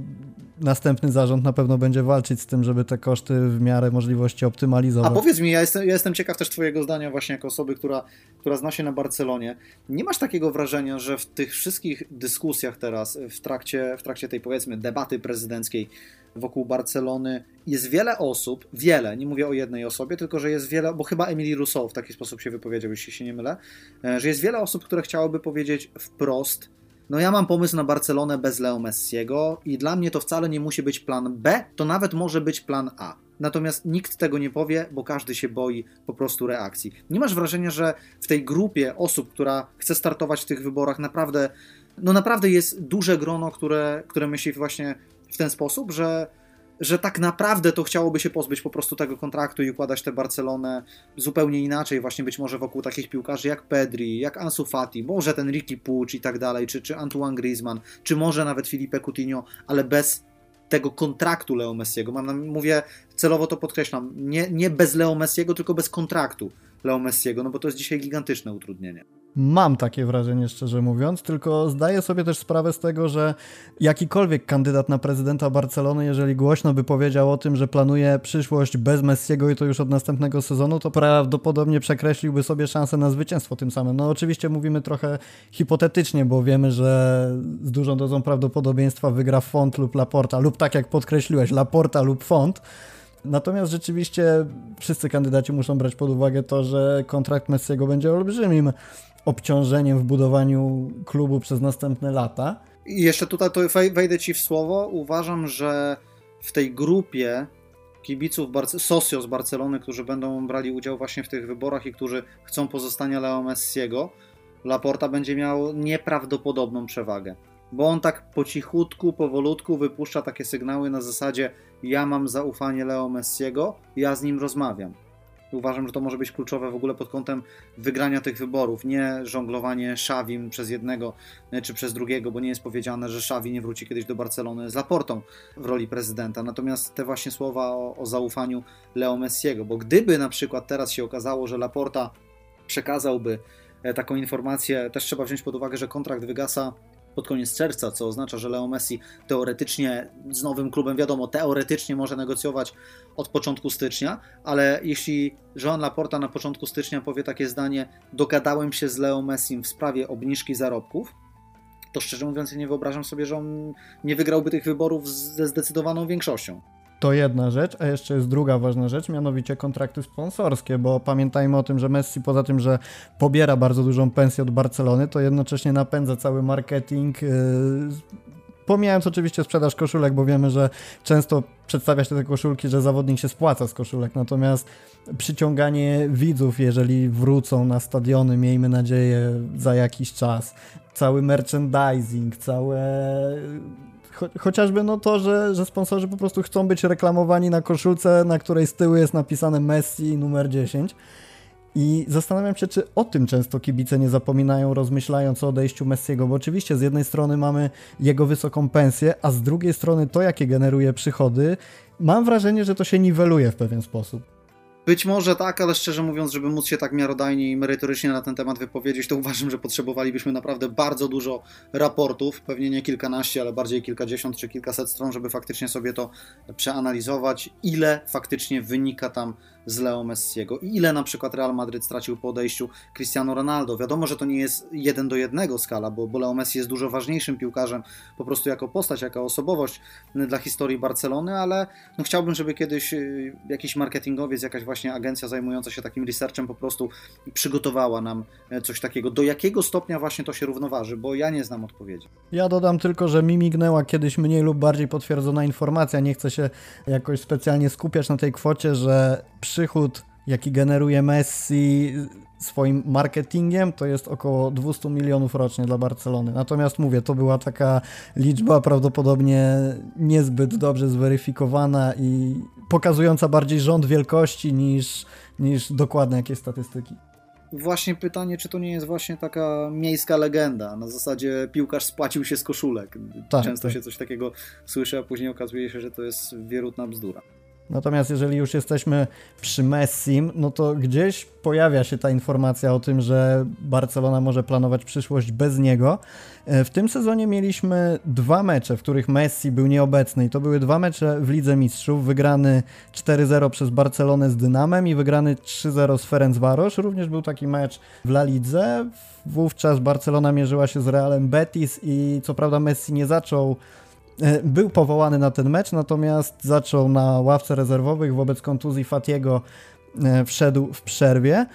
następny zarząd na pewno będzie walczyć z tym, żeby te koszty w miarę możliwości optymalizować. A powiedz mi, ja jestem, ja jestem ciekaw też Twojego zdania, właśnie jako osoby, która, która zna się na Barcelonie. Nie masz takiego wrażenia, że w tych wszystkich dyskusjach teraz, w trakcie, w trakcie tej powiedzmy debaty prezydenckiej wokół Barcelony jest wiele osób, wiele, nie mówię o jednej osobie, tylko że jest wiele, bo chyba Emily Rousseau w taki sposób się wypowiedział, jeśli się nie mylę, e, że jest wiele osób, które chciałyby powiedzieć wprost, no ja mam pomysł na Barcelonę bez Leo Messiego i dla mnie to wcale nie musi być plan B, to nawet może być plan A. Natomiast nikt tego nie powie, bo każdy się boi po prostu reakcji. Nie masz wrażenia, że w tej grupie osób, która chce startować w tych wyborach, naprawdę, no naprawdę jest duże grono, które, które myśli właśnie w ten sposób, że że tak naprawdę to chciałoby się pozbyć po prostu tego kontraktu i układać tę Barcelonę zupełnie inaczej, właśnie być może wokół takich piłkarzy jak Pedri, jak Ansu Fati, może ten Ricky Pucci i tak dalej, czy, czy Antoine Griezmann, czy może nawet Felipe Coutinho, ale bez tego kontraktu Leo Messiego. Mam na, mówię, celowo to podkreślam, nie, nie bez Leo Messiego, tylko bez kontraktu Leo Messiego, no bo to jest dzisiaj gigantyczne utrudnienie. Mam takie wrażenie, szczerze mówiąc, tylko zdaję sobie też sprawę z tego, że jakikolwiek kandydat na prezydenta Barcelony, jeżeli głośno by powiedział o tym, że planuje przyszłość bez Messiego i to już od następnego sezonu, to prawdopodobnie przekreśliłby sobie szansę na zwycięstwo tym samym. No oczywiście mówimy trochę hipotetycznie, bo wiemy, że z dużą dozą prawdopodobieństwa wygra Font lub Laporta, lub tak jak podkreśliłeś, Laporta lub Font. Natomiast rzeczywiście wszyscy kandydaci muszą brać pod uwagę to, że kontrakt Messiego będzie olbrzymim obciążeniem w budowaniu klubu przez następne lata. I jeszcze tutaj to wejdę ci w słowo. Uważam, że w tej grupie kibiców Barce Socio z Barcelony, którzy będą brali udział właśnie w tych wyborach i którzy chcą pozostania Leo Messiego, Laporta będzie miał nieprawdopodobną przewagę. Bo on tak po cichutku, powolutku wypuszcza takie sygnały na zasadzie ja mam zaufanie Leo Messiego, ja z nim rozmawiam. Uważam, że to może być kluczowe w ogóle pod kątem wygrania tych wyborów, nie żonglowanie Szawim przez jednego e, czy przez drugiego, bo nie jest powiedziane, że Szawi nie wróci kiedyś do Barcelony z Laportą w roli prezydenta. Natomiast te właśnie słowa o, o zaufaniu Leo Messiego, bo gdyby na przykład teraz się okazało, że Laporta przekazałby e, taką informację, też trzeba wziąć pod uwagę, że kontrakt wygasa pod koniec czerwca, co oznacza, że Leo Messi teoretycznie z nowym klubem, wiadomo, teoretycznie może negocjować od początku stycznia, ale jeśli Joan Laporta na początku stycznia powie takie zdanie, dogadałem się z Leo Messi w sprawie obniżki zarobków, to szczerze mówiąc nie wyobrażam sobie, że on nie wygrałby tych wyborów ze zdecydowaną większością. To jedna rzecz, a jeszcze jest druga ważna rzecz, mianowicie kontrakty sponsorskie, bo pamiętajmy o tym, że Messi poza tym, że pobiera bardzo dużą pensję od Barcelony, to jednocześnie napędza cały marketing. Yy, pomijając oczywiście sprzedaż koszulek, bo wiemy, że często przedstawia się te koszulki, że zawodnik się spłaca z koszulek, natomiast przyciąganie widzów, jeżeli wrócą na stadiony, miejmy nadzieję, za jakiś czas, cały merchandising, całe Cho chociażby no to, że, że sponsorzy po prostu chcą być reklamowani na koszulce, na której z tyłu jest napisane Messi numer 10. I zastanawiam się, czy o tym często kibice nie zapominają, rozmyślając o odejściu Messiego, bo oczywiście z jednej strony mamy jego wysoką pensję, a z drugiej strony to, jakie generuje przychody, mam wrażenie, że to się niweluje w pewien sposób. Być może tak, ale szczerze mówiąc, żeby móc się tak miarodajnie i merytorycznie na ten temat wypowiedzieć, to uważam, że potrzebowalibyśmy naprawdę bardzo dużo raportów, pewnie nie kilkanaście, ale bardziej kilkadziesiąt czy kilkaset stron, żeby faktycznie sobie to przeanalizować, ile faktycznie wynika tam z Leo Messiego i ile na przykład Real Madryt stracił po odejściu Cristiano Ronaldo. Wiadomo, że to nie jest jeden do jednego skala, bo, bo Leo Messi jest dużo ważniejszym piłkarzem po prostu jako postać, jako osobowość dla historii Barcelony, ale no chciałbym, żeby kiedyś y, jakiś marketingowiec, jakaś właśnie agencja zajmująca się takim researchem po prostu przygotowała nam e, coś takiego. Do jakiego stopnia właśnie to się równoważy, bo ja nie znam odpowiedzi. Ja dodam tylko, że mi mignęła kiedyś mniej lub bardziej potwierdzona informacja, nie chcę się jakoś specjalnie skupiać na tej kwocie, że przychód, jaki generuje Messi swoim marketingiem, to jest około 200 milionów rocznie dla Barcelony. Natomiast mówię, to była taka liczba prawdopodobnie niezbyt dobrze zweryfikowana i pokazująca bardziej rząd wielkości niż, niż dokładne jakieś statystyki. Właśnie pytanie, czy to nie jest właśnie taka miejska legenda, na zasadzie piłkarz spłacił się z koszulek. Tak, Często tak. się coś takiego słyszy, a później okazuje się, że to jest wierutna bzdura. Natomiast jeżeli już jesteśmy przy Messim, no to gdzieś pojawia się ta informacja o tym, że Barcelona może planować przyszłość bez niego. E, w tym sezonie mieliśmy dwa mecze, w których Messi był nieobecny i to były dwa mecze w Lidze Mistrzów, wygrany 4-0 przez Barcelonę z Dynamem i wygrany 3-0 z Ferencvaros. Również był taki mecz w La Lidze. Wówczas Barcelona mierzyła się z Realem Betis i co prawda Messi nie zaczął był powołany na ten mecz, natomiast zaczął na ławce rezerwowych wobec kontuzji Fatiego e, wszedł w przerwie.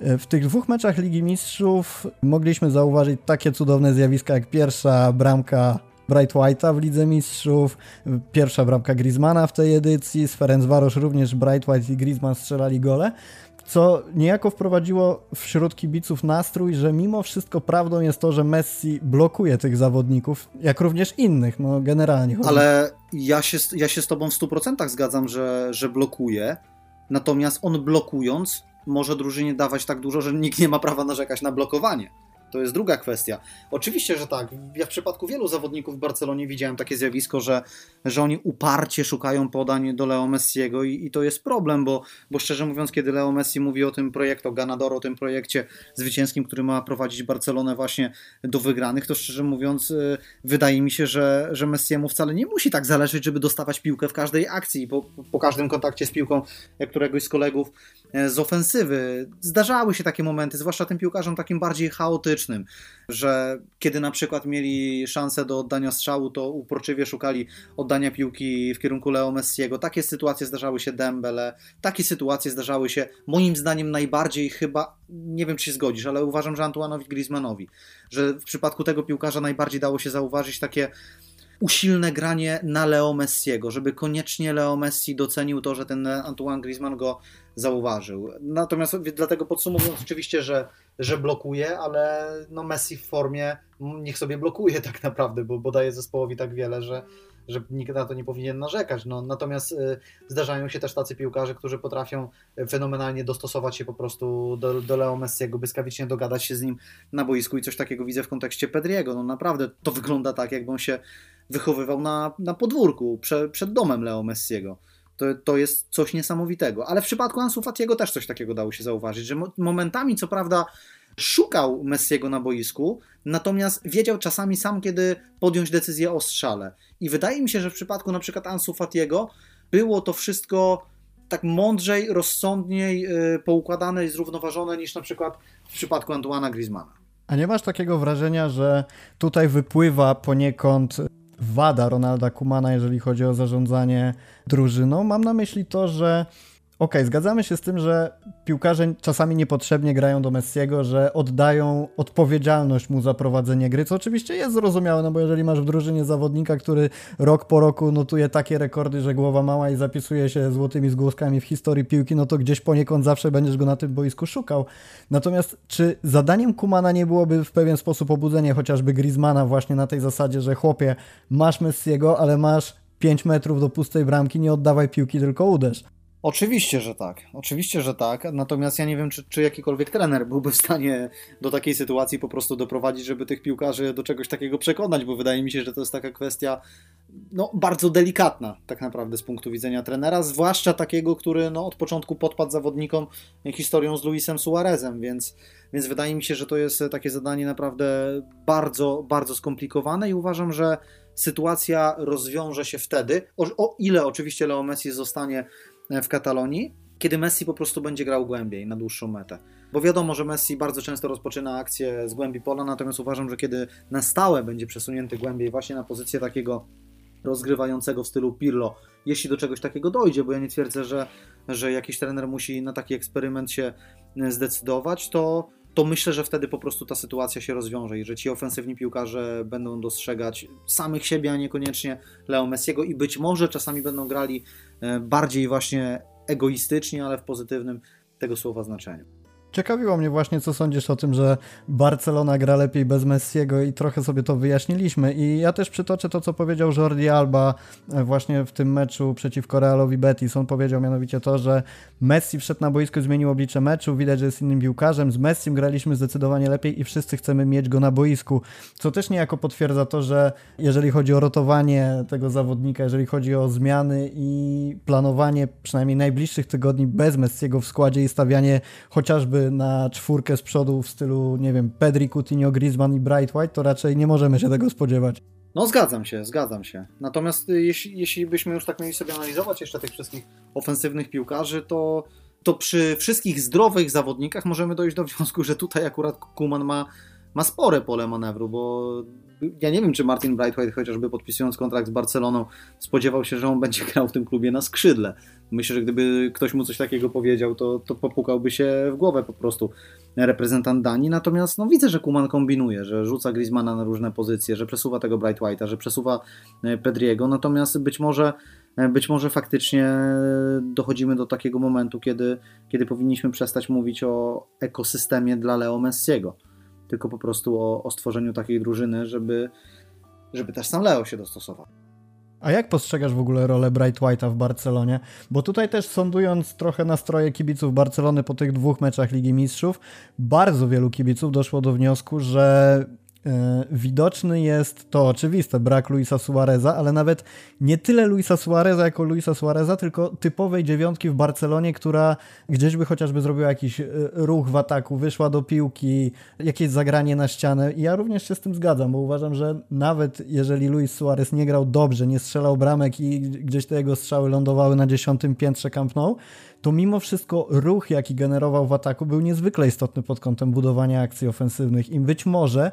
E, w tych dwóch meczach Ligi Mistrzów mogliśmy zauważyć takie cudowne zjawiska jak pierwsza bramka Bright White'a w Lidze Mistrzów, pierwsza bramka Griezmana w tej edycji, z Ferencvaros również Bright White i Griezmann strzelali gole co niejako wprowadziło wśród kibiców nastrój, że mimo wszystko prawdą jest to, że Messi blokuje tych zawodników, jak również innych, no generalnie. Ale ja się, ja się z tobą w 100% zgadzam, że, że blokuje, natomiast on blokując może drużynie dawać tak dużo, że nikt nie ma prawa narzekać na blokowanie. To jest druga kwestia. Oczywiście, że tak. Ja w przypadku wielu zawodników w Barcelonie widziałem takie zjawisko, że, że oni uparcie szukają podań do Leo Messiego i, i to jest problem, bo, bo szczerze mówiąc, kiedy Leo Messi mówi o tym projekcie, o Ganadoro, o tym projekcie zwycięskim, który ma prowadzić Barcelonę właśnie do wygranych, to szczerze mówiąc y, wydaje mi się, że, że Messiemu wcale nie musi tak zależeć, żeby dostawać piłkę w każdej akcji, po, po każdym kontakcie z piłką któregoś z kolegów z ofensywy. Zdarzały się takie momenty, zwłaszcza tym piłkarzom takim bardziej chaotycznym, że kiedy na przykład mieli szansę do oddania strzału, to uporczywie szukali oddania piłki w kierunku Leo Messiego. Takie sytuacje zdarzały się Dembele, takie sytuacje zdarzały się moim zdaniem najbardziej chyba, nie wiem czy się zgodzisz, ale uważam, że Antoanowi Griezmannowi, że w przypadku tego piłkarza najbardziej dało się zauważyć takie usilne granie na Leo Messiego, żeby koniecznie Leo Messi docenił to, że ten Antoine Griezmann go zauważył. Natomiast dlatego podsumowując oczywiście, że, że blokuje, ale no Messi w formie niech sobie blokuje tak naprawdę, bo, bo daje zespołowi tak wiele, że, że nikt na to nie powinien narzekać. No, natomiast y, zdarzają się też tacy piłkarze, którzy potrafią fenomenalnie dostosować się po prostu do, do Leo Messiego, błyskawicznie dogadać się z nim na boisku i coś takiego widzę w kontekście Pedriego. No naprawdę to wygląda tak, jakby on się wychowywał na, na podwórku prze, przed domem Leo Messiego. To, to jest coś niesamowitego. Ale w przypadku Ansu Fatiego też coś takiego dało się zauważyć, że momentami co prawda szukał Messiego na boisku, natomiast wiedział czasami sam, kiedy podjąć decyzję o strzale. I wydaje mi się, że w przypadku na przykład Ansu Fatiego było to wszystko tak mądrzej, rozsądniej yy, poukładane i zrównoważone niż na przykład w przypadku Antoana Griezmana. A nie masz takiego wrażenia, że tutaj wypływa poniekąd wada Ronalda Kumana, jeżeli chodzi o zarządzanie drużyną? Mam na myśli to, że Okej, okay, zgadzamy się z tym, że piłkarze czasami niepotrzebnie grają do Messiego, że oddają odpowiedzialność mu za prowadzenie gry, co oczywiście jest zrozumiałe, no bo jeżeli masz w drużynie zawodnika, który rok po roku notuje takie rekordy, że głowa mała i zapisuje się złotymi zgłoskami w historii piłki, no to gdzieś poniekąd zawsze będziesz go na tym boisku szukał. Natomiast czy zadaniem Kumana nie byłoby w pewien sposób obudzenie chociażby Griezmana właśnie na tej zasadzie, że chłopie, masz Messiego, ale masz 5 metrów do pustej bramki, nie oddawaj piłki, tylko uderz. Oczywiście, że tak. Oczywiście, że tak. Natomiast ja nie wiem, czy, czy jakikolwiek trener byłby w stanie do takiej sytuacji po prostu doprowadzić, żeby tych piłkarzy do czegoś takiego przekonać, bo wydaje mi się, że to jest taka kwestia no, bardzo delikatna tak naprawdę z punktu widzenia trenera, zwłaszcza takiego, który no, od początku podpadł zawodnikom historią z Luisem Suarezem, więc, więc wydaje mi się, że to jest takie zadanie naprawdę bardzo, bardzo skomplikowane i uważam, że sytuacja rozwiąże się wtedy, o, o ile oczywiście Leo Messi zostanie w Katalonii, kiedy Messi po prostu będzie grał głębiej na dłuższą metę. Bo wiadomo, że Messi bardzo często rozpoczyna akcję z głębi pola, natomiast uważam, że kiedy na stałe będzie przesunięty głębiej właśnie na pozycję takiego rozgrywającego w stylu Pirlo, jeśli do czegoś takiego dojdzie, bo ja nie twierdzę, że, że jakiś trener musi na taki eksperyment się zdecydować, to, to myślę, że wtedy po prostu ta sytuacja się rozwiąże i że ci ofensywni piłkarze będą dostrzegać samych siebie, a niekoniecznie Leo Messiego i być może czasami będą grali e, bardziej właśnie egoistycznie, ale w pozytywnym tego słowa znaczeniu. Ciekawiło mnie właśnie, co sądzisz o tym, że Barcelona gra lepiej bez Messiego i trochę sobie to wyjaśniliśmy. I ja też przytoczę to, co powiedział Jordi Alba e, właśnie w tym meczu przeciwko Realowi Betis. On powiedział mianowicie to, że Messi wszedł na boisko, zmienił oblicze meczu, widać, że jest innym piłkarzem. Z Messim graliśmy zdecydowanie lepiej i wszyscy chcemy mieć go na boisku. Co też niejako potwierdza to, że jeżeli chodzi o rotowanie tego zawodnika, jeżeli chodzi o zmiany i planowanie przynajmniej najbliższych tygodni bez Messiego w składzie i stawianie chociażby na czwórkę z przodu w stylu, nie wiem, Pedri, Coutinho, Griezmann i Bright White, to raczej nie możemy się tego spodziewać. No zgadzam się, zgadzam się. Natomiast y, jeśli, jeśli byśmy już tak mieli sobie analizować jeszcze tych wszystkich ofensywnych piłkarzy, to, to przy wszystkich zdrowych zawodnikach możemy dojść do wniosku, że tutaj akurat Kuman ma, ma spore pole manewru, bo ja nie wiem, czy Martin Brightwhite chociażby podpisując kontrakt z Barceloną spodziewał się, że on będzie grał w tym klubie na skrzydle. Myślę, że gdyby ktoś mu coś takiego powiedział, to, to popukałby się w głowę po prostu reprezentant Danii. Natomiast no, widzę, że Kuman kombinuje, że rzuca Griezmana na różne pozycje, że przesuwa tego Bright White'a, że przesuwa e, Pedriego. Natomiast być może, e, być może faktycznie dochodzimy do takiego momentu, kiedy, kiedy powinniśmy przestać mówić o ekosystemie dla Leo Messiego, tylko po prostu o, o stworzeniu takiej drużyny, żeby, żeby też sam Leo się dostosował. A jak postrzegasz w ogóle rolę Bright White'a w Barcelonie? Bo tutaj też sądując trochę nastroje kibiców Barcelony po tych dwóch meczach Ligi Mistrzów, bardzo wielu kibiców doszło do wniosku, że widoczny jest to oczywiste, brak Luisa Suareza, ale nawet nie tyle Luisa Suareza jako Luisa Suareza, tylko typowej dziewiątki w Barcelonie, która gdzieś by chociażby zrobiła jakiś e, ruch w ataku, wyszła do piłki, jakieś zagranie na ścianę. I ja również się z tym zgadzam, bo uważam, że nawet jeżeli Luis Suarez nie grał dobrze, nie strzelał bramek i gdzieś te jego strzały lądowały na dziesiątym piętrze Camp Nou, to mimo wszystko ruch, jaki generował w ataku, był niezwykle istotny pod kątem budowania akcji ofensywnych i być może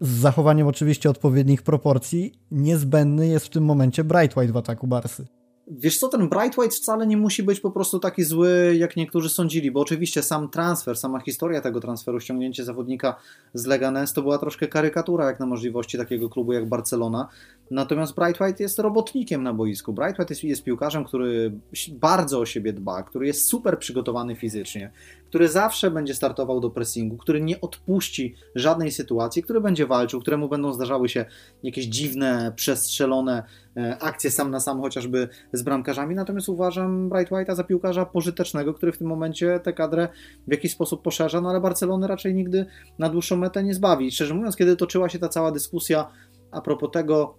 z zachowaniem oczywiście odpowiednich proporcji, niezbędny jest w tym momencie Bright White w ataku Barsy. Wiesz co, ten Bright White wcale nie musi być po prostu taki zły, jak niektórzy sądzili, bo oczywiście sam transfer, sama historia tego transferu, ściągnięcie zawodnika z Leganes to była troszkę karykatura jak na możliwości takiego klubu jak Barcelona. Natomiast Bright White jest robotnikiem na boisku. Bright White jest, jest piłkarzem, który bardzo o siebie dba, który jest super przygotowany fizycznie, który zawsze będzie startował do pressingu, który nie odpuści żadnej sytuacji, który będzie walczył, któremu będą zdarzały się jakieś dziwne, przestrzelone e, akcje sam na sam, chociażby z bramkarzami. Natomiast uważam Bright White'a za piłkarza pożytecznego, który w tym momencie tę kadrę w jakiś sposób poszerza, no ale Barcelony raczej nigdy na dłuższą metę nie zbawi. Szczerze mówiąc, kiedy toczyła się ta cała dyskusja a propos tego,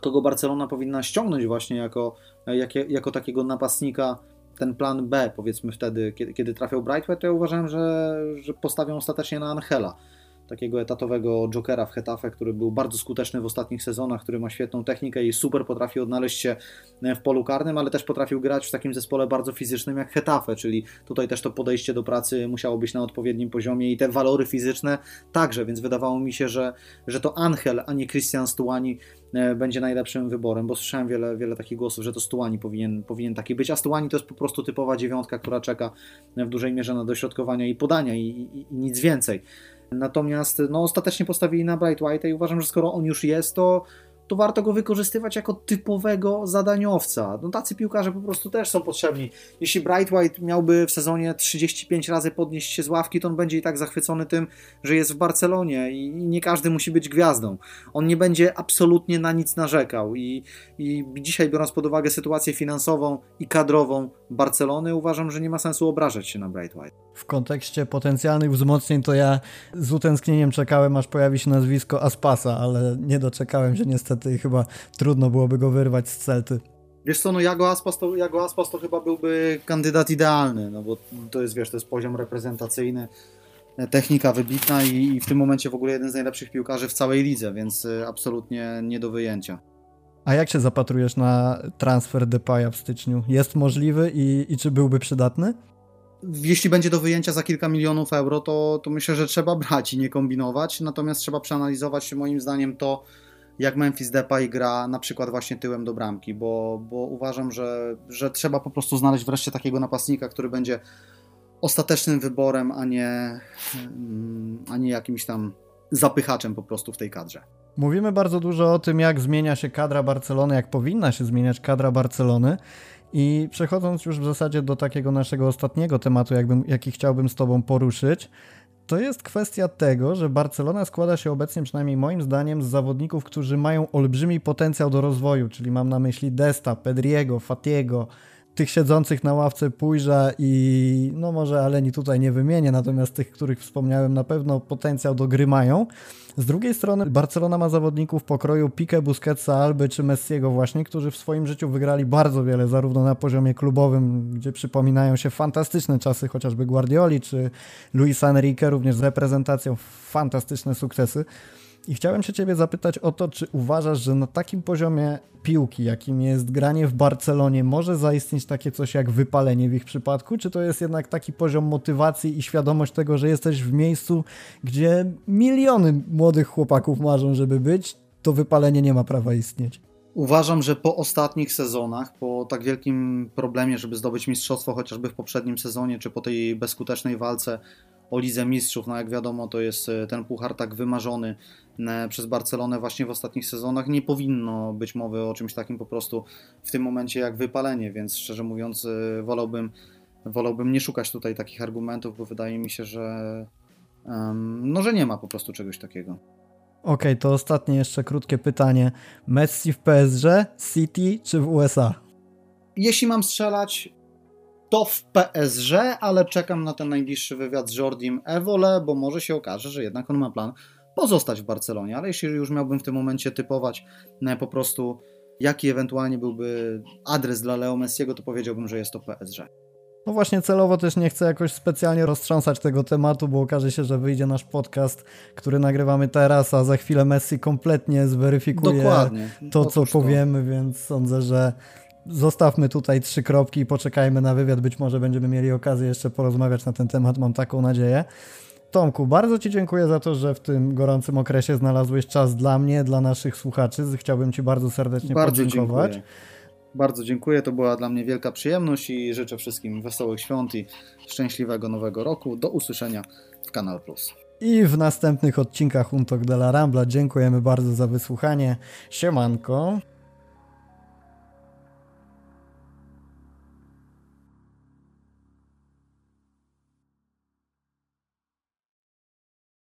kogo Barcelona powinna ściągnąć właśnie jako, jako, jako takiego napastnika ten plan B, powiedzmy wtedy, kiedy, kiedy trafiał Brightway, to ja uważałem, że, że postawią ostatecznie na Angela takiego etatowego jokera w Hetafe, który był bardzo skuteczny w ostatnich sezonach, który ma świetną technikę i super potrafi odnaleźć się w polu karnym, ale też potrafił grać w takim zespole bardzo fizycznym jak Hetafe, czyli tutaj też to podejście do pracy musiało być na odpowiednim poziomie i te walory fizyczne także, więc wydawało mi się, że, że to Angel, a nie Christian Stuani e, będzie najlepszym wyborem, bo słyszałem wiele, wiele takich głosów, że to Stuani powinien, powinien taki być, a Stuani to jest po prostu typowa dziewiątka, która czeka w dużej mierze na dośrodkowania i podania i, i, i nic więcej. Natomiast no, ostatecznie postawili na Bright White i uważam, że skoro on już jest, to, to warto go wykorzystywać jako typowego zadaniowca. No, tacy piłkarze po prostu też są potrzebni. Jeśli Bright White miałby w sezonie 35 razy podnieść się z ławki, to on będzie i tak zachwycony tym, że jest w Barcelonie i nie każdy musi być gwiazdą. On nie będzie absolutnie na nic narzekał i, i dzisiaj biorąc pod uwagę sytuację finansową i kadrową Barcelony, uważam, że nie ma sensu obrażać się na Bright White. W kontekście potencjalnych wzmocnień to ja z utęsknieniem czekałem, aż pojawi się nazwisko Aspasa, ale nie doczekałem się niestety i chyba trudno byłoby go wyrwać z Celty. Wiesz co, no Jago Aspas to, Jago Aspas to chyba byłby kandydat idealny, no bo to jest, wiesz, to jest poziom reprezentacyjny, technika wybitna i, i w tym momencie w ogóle jeden z najlepszych piłkarzy w całej lidze, więc y, absolutnie nie do wyjęcia. A jak się zapatrujesz na transfer Depaya w styczniu? Jest możliwy i, i czy byłby przydatny? Jeśli będzie do wyjęcia za kilka milionów euro, to, to myślę, że trzeba brać i nie kombinować. Natomiast trzeba przeanalizować moim zdaniem to, jak Memphis Depay gra na przykład właśnie tyłem do bramki, bo, bo uważam, że, że trzeba po prostu znaleźć wreszcie takiego napastnika, który będzie ostatecznym wyborem, a nie, a nie jakimś tam zapychaczem po prostu w tej kadrze. Mówimy bardzo dużo o tym, jak zmienia się kadra Barcelony, jak powinna się zmieniać kadra Barcelony. I przechodząc już w zasadzie do takiego naszego ostatniego tematu, jakbym, jaki chciałbym z Tobą poruszyć, to jest kwestia tego, że Barcelona składa się obecnie, przynajmniej moim zdaniem, z zawodników, którzy mają olbrzymi potencjał do rozwoju, czyli mam na myśli Desta, Pedriego, Fatiego, tych siedzących na ławce Pójrza i no może Aleni tutaj nie wymienię, natomiast tych, których wspomniałem na pewno potencjał do gry mają. Z drugiej strony Barcelona ma zawodników pokroju Pique, Busquetsa, Alby czy Messiego właśnie, którzy w swoim życiu wygrali bardzo wiele, zarówno na poziomie klubowym, gdzie przypominają się fantastyczne czasy chociażby Guardioli czy Luis Enrique, również z reprezentacją fantastyczne sukcesy. I chciałem się Ciebie zapytać o to, czy uważasz, że na takim poziomie piłki, jakim jest granie w Barcelonie, może zaistnieć takie coś jak wypalenie w ich przypadku? Czy to jest jednak taki poziom motywacji i świadomość tego, że jesteś w miejscu, gdzie miliony młodych chłopaków marzą, żeby być, to wypalenie nie ma prawa istnieć? Uważam, że po ostatnich sezonach, po tak wielkim problemie, żeby zdobyć mistrzostwo chociażby w poprzednim sezonie, czy po tej bezskutecznej walce o Lidze Mistrzów, no jak wiadomo, to jest e, ten puchar tak wymarzony przez Barcelonę właśnie w ostatnich sezonach. Nie powinno być mowy o czymś takim po prostu w tym momencie jak wypalenie, więc szczerze mówiąc e, wolałbym, wolałbym nie szukać tutaj takich argumentów, bo wydaje mi się, że no, że nie ma po prostu czegoś takiego. Okej, okay, to ostatnie jeszcze krótkie pytanie. Messi w PSG, City czy w USA? Jeśli mam strzelać, to w PSG, ale czekam na ten najbliższy wywiad z Jordim Evole, bo może się okaże, że jednak on ma plan pozostać w Barcelonie, ale jeśli już miałbym w tym momencie typować e, po prostu jaki ewentualnie byłby adres dla Leo Messiego, to powiedziałbym, że jest to PSG. No właśnie celowo też nie chcę jakoś specjalnie roztrząsać tego tematu, bo okaże się, że wyjdzie nasz podcast, który nagrywamy teraz, a za chwilę Messi kompletnie zweryfikuje Dokładnie. to, co powiemy, więc sądzę, że zostawmy tutaj trzy kropki i poczekajmy na wywiad. Być może będziemy mieli okazję jeszcze porozmawiać na ten temat, mam taką nadzieję. Tomku, bardzo Ci dziękuję za to, że w tym gorącym okresie znalazłeś czas dla mnie, dla naszych słuchaczy. Chciałbym Ci bardzo serdecznie bardzo podziękować. Dziękuję. Bardzo dziękuję, to była dla mnie wielka przyjemność i życzę wszystkim wesołych świąt i szczęśliwego nowego roku. Do usłyszenia w Kanal Plus. I w następnych odcinkach Untok de la Rambla dziękujemy bardzo za wysłuchanie. Siemanko.